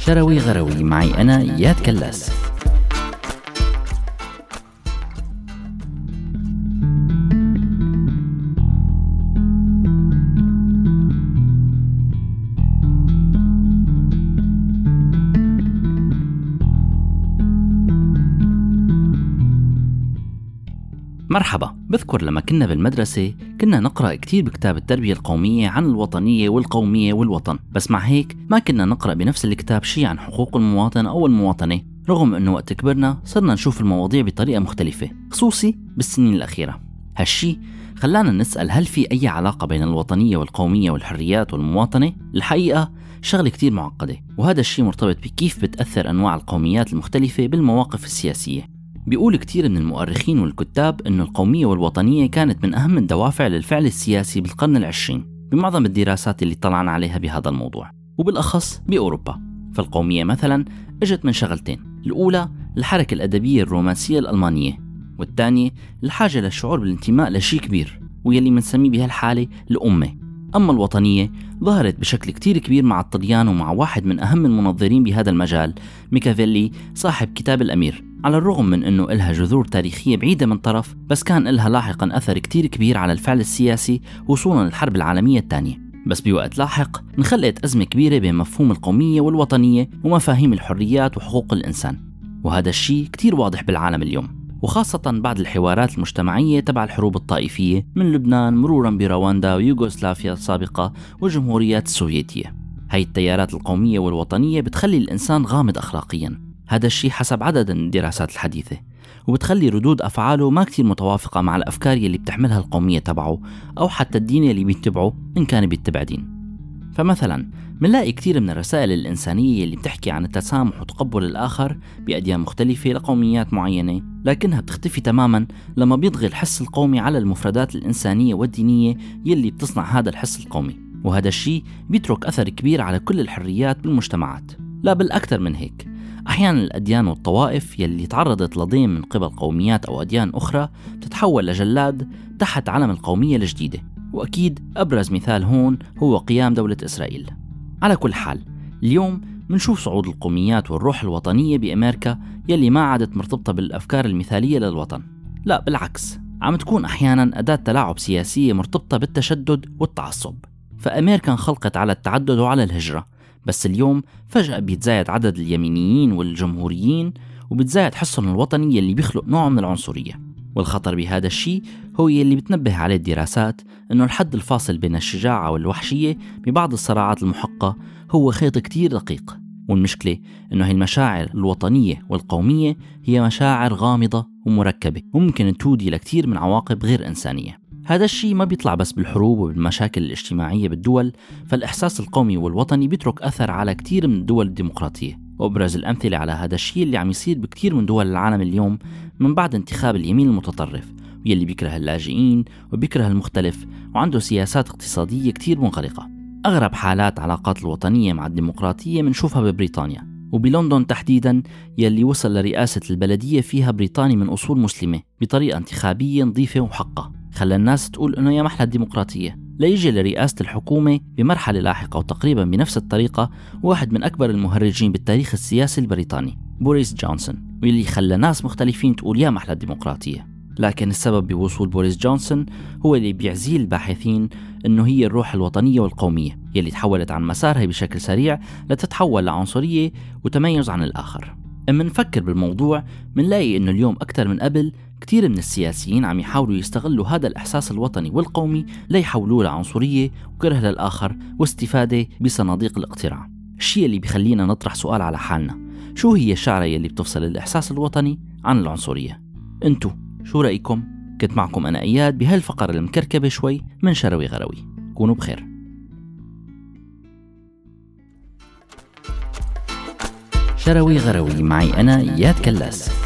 شروي غروي. معي أنا إياد كلاس. مرحبا بذكر لما كنا بالمدرسة كنا نقرأ كتير بكتاب التربية القومية عن الوطنية والقومية والوطن بس مع هيك ما كنا نقرأ بنفس الكتاب شيء عن حقوق المواطن أو المواطنة رغم أنه وقت كبرنا صرنا نشوف المواضيع بطريقة مختلفة خصوصي بالسنين الأخيرة هالشي خلانا نسأل هل في أي علاقة بين الوطنية والقومية والحريات والمواطنة؟ الحقيقة شغلة كتير معقدة وهذا الشيء مرتبط بكيف بتأثر أنواع القوميات المختلفة بالمواقف السياسية بيقول كتير من المؤرخين والكتاب أن القومية والوطنية كانت من أهم الدوافع للفعل السياسي بالقرن العشرين بمعظم الدراسات اللي طلعنا عليها بهذا الموضوع وبالأخص بأوروبا. فالقومية مثلا إجت من شغلتين الأولى الحركة الأدبية الرومانسية الألمانية والثانية الحاجة للشعور بالانتماء لشيء كبير ويلي منسميه بهالحالة الأمة. أما الوطنية ظهرت بشكل كتير كبير مع الطليان ومع واحد من أهم المنظرين بهذا المجال ميكافيلي صاحب كتاب الأمير. على الرغم من أنه إلها جذور تاريخية بعيدة من طرف بس كان إلها لاحقا أثر كتير كبير على الفعل السياسي وصولا للحرب العالمية الثانية. بس بوقت لاحق انخلقت أزمة كبيرة بين مفهوم القومية والوطنية ومفاهيم الحريات وحقوق الإنسان. وهذا الشيء كتير واضح بالعالم اليوم وخاصة بعد الحوارات المجتمعية تبع الحروب الطائفية من لبنان مرورا برواندا ويوغوسلافيا السابقة والجمهوريات السوفيتية. هاي التيارات القومية والوطنية بتخلي الإنسان غامض أخلاقيا. هذا الشيء حسب عدد من الدراسات الحديثة وبتخلي ردود أفعاله ما كتير متوافقة مع الأفكار يلي بتحملها القومية تبعه أو حتى الدين يلي بيتبعه إن كان بيتبع دين. فمثلا منلاقي كثير من الرسائل الإنسانية اللي بتحكي عن التسامح وتقبل الآخر بأديان مختلفة لقوميات معينة لكنها بتختفي تماما لما بيطغي الحس القومي على المفردات الإنسانية والدينية يلي بتصنع هذا الحس القومي. وهذا الشيء بيترك أثر كبير على كل الحريات بالمجتمعات. لا بالأكثر من هيك. أحيانا الأديان والطوائف يلي تعرضت لضيم من قبل قوميات أو أديان أخرى تتحول لجلاد تحت علم القومية الجديدة. وأكيد أبرز مثال هون هو قيام دولة إسرائيل. على كل حال اليوم منشوف صعود القوميات والروح الوطنية بأمريكا يلي ما عادت مرتبطة بالأفكار المثالية للوطن. لا بالعكس عم تكون أحيانا أداة تلاعب سياسية مرتبطة بالتشدد والتعصب. فأمريكا انخلقت على التعدد وعلى الهجرة. بس اليوم فجأة بيتزايد عدد اليمينيين والجمهوريين وبتزايد حسهم الوطني اللي بيخلق نوع من العنصرية. والخطر بهذا الشيء هو يلي بتنبه عليه الدراسات إنه الحد الفاصل بين الشجاعة والوحشية ببعض الصراعات المحقة هو خيط كتير دقيق. والمشكلة إنه هي المشاعر الوطنية والقومية هي مشاعر غامضة ومركبة وممكن تودي لكتير من عواقب غير إنسانية. هذا الشيء ما بيطلع بس بالحروب وبالمشاكل الاجتماعية بالدول فالإحساس القومي والوطني بيترك أثر على كتير من الدول الديمقراطية. وأبرز الأمثلة على هذا الشيء اللي عم يصير بكتير من دول العالم اليوم من بعد انتخاب اليمين المتطرف واللي بيكره اللاجئين وبيكره المختلف وعنده سياسات اقتصادية كتير منغلقة. أغرب حالات علاقات الوطنية مع الديمقراطية منشوفها ببريطانيا وبلندن تحديدا يلي وصل لرئاسة البلدية فيها بريطاني من أصول مسلمة بطريقة انتخابية نظيفة ومحقة خلى الناس تقول إنه يا محلى الديمقراطية ليجي لرئاسة الحكومة بمرحلة لاحقة وتقريبا بنفس الطريقة واحد من أكبر المهرجين بالتاريخ السياسي البريطاني بوريس جونسون واللي خلى ناس مختلفين تقول يا محلى الديمقراطية لكن السبب بوصول بوريس جونسون هو اللي بيعزيل الباحثين إنه هي الروح الوطنية والقومية يلي تحولت عن مسارها بشكل سريع لتتحول لعنصرية وتميز عن الآخر. أما نفكر بالموضوع منلاقي إنه اليوم أكثر من قبل كثير من السياسيين عم يحاولوا يستغلوا هذا الإحساس الوطني والقومي ليحولوه لعنصرية وكره للآخر واستفادة بصناديق الاقتراع. الشيء اللي بيخلينا نطرح سؤال على حالنا شو هي الشعرة يلي بتفصل الإحساس الوطني عن العنصرية؟ انتو شو رأيكم؟ كنت معكم أنا إياد بهالفقرة المكركبة شوي من شروي غروي. كونوا بخير. شروي غروي معي أنا إياد كلاس.